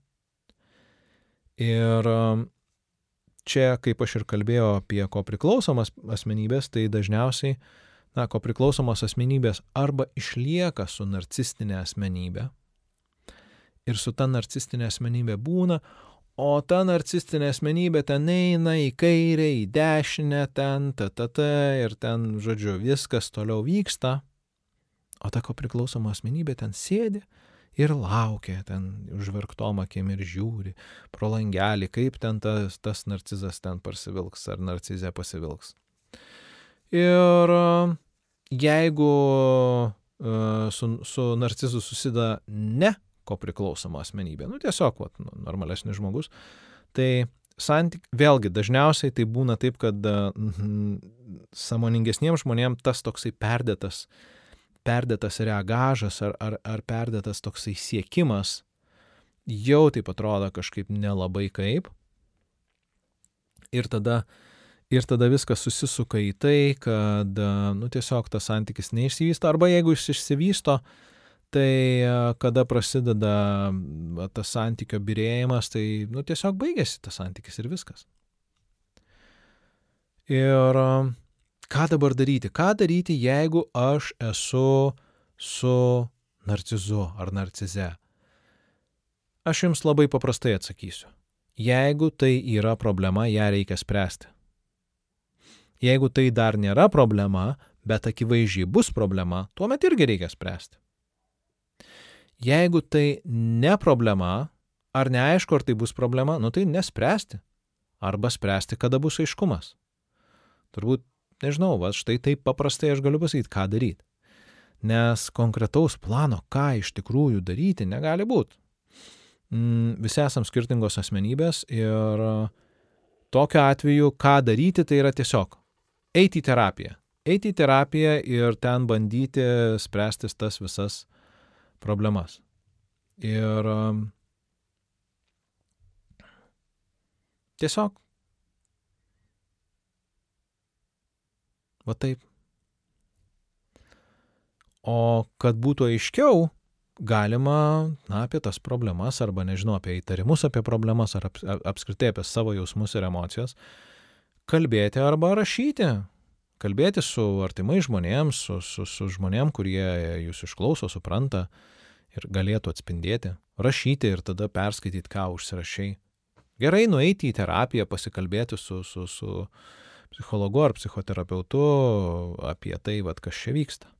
Ir um, čia, kaip aš ir kalbėjau apie ko priklausomas asmenybės, tai dažniausiai na, ko priklausomos asmenybės arba išlieka su narcistinė asmenybė ir su ta narcistinė asmenybė būna, o ta narcistinė asmenybė ten eina į kairę, į dešinę, ten, ta, ta, ta, ir ten, žodžiu, viskas toliau vyksta, o ta ko priklausoma asmenybė ten sėdi ir laukia, ten užverktom akim ir žiūri pro langelį, kaip ten tas, tas narcizas ten pasivilks ar narcizė pasivilks. Ir jeigu uh, su, su narcizu susideda ne ko priklausoma asmenybė, nu tiesiog vat, nu, normalesnis žmogus, tai santyk, vėlgi dažniausiai tai būna taip, kad uh, samoningesniems žmonėms tas toksai perdėtas, perdėtas reagažas ar, ar, ar perdėtas toksai siekimas jau taip atrodo kažkaip nelabai kaip. Ir tada uh, Ir tada viskas susisuka į tai, kad, nu, tiesiog tas santykis neišsivysto, arba jeigu jis išsivysto, tai kada prasideda tas santykio birėjimas, tai, nu, tiesiog baigėsi tas santykis ir viskas. Ir ką dabar daryti? Ką daryti, jeigu aš esu su narcizu ar narcize? Aš jums labai paprastai atsakysiu. Jeigu tai yra problema, ją reikia spręsti. Jeigu tai dar nėra problema, bet akivaizdžiai bus problema, tuomet irgi reikia spręsti. Jeigu tai ne problema, ar neaišku, ar tai bus problema, nu tai nespręsti. Arba spręsti, kada bus aiškumas. Turbūt, nežinau, va štai taip paprastai aš galiu pasakyti, ką daryti. Nes konkretaus plano, ką iš tikrųjų daryti, negali būti. Mm, visi esam skirtingos asmenybės ir tokiu atveju, ką daryti, tai yra tiesiog eiti į terapiją. Eiti į terapiją ir ten bandyti spręstis tas visas problemas. Ir um, tiesiog. Va taip. O kad būtų aiškiau, galima na, apie tas problemas arba nežinau, apie įtarimus apie problemas ar ap, apskritai apie savo jausmus ir emocijas kalbėti arba rašyti. Kalbėti su artimai žmonėms, su, su, su žmonėm, kurie jūs išklauso, supranta ir galėtų atspindėti. Rašyti ir tada perskaityti, ką užsirašiai. Gerai nueiti į terapiją, pasikalbėti su, su, su psichologu ar psichoterapeutu apie tai, vad, kas čia vyksta.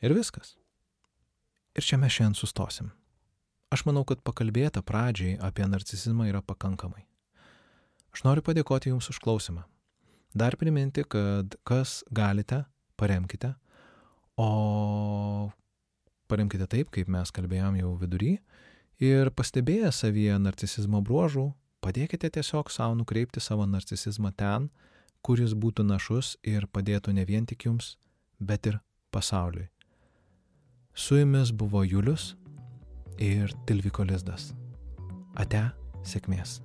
Ir viskas. Ir čia mes šiandien sustosim. Aš manau, kad pakalbėta pradžiai apie narcisizmą yra pakankamai. Aš noriu padėkoti Jums už klausimą. Dar priminti, kad kas galite, paremkite, o paremkite taip, kaip mes kalbėjom jau vidury, ir pastebėję savyje narcisizmo bruožų, padėkite tiesiog savo nukreipti savo narcisizmą ten, kuris būtų našus ir padėtų ne vien tik jums, bet ir pasauliui. Su jumis buvo Julius ir Tilviko Lizdas. Ate, sėkmės.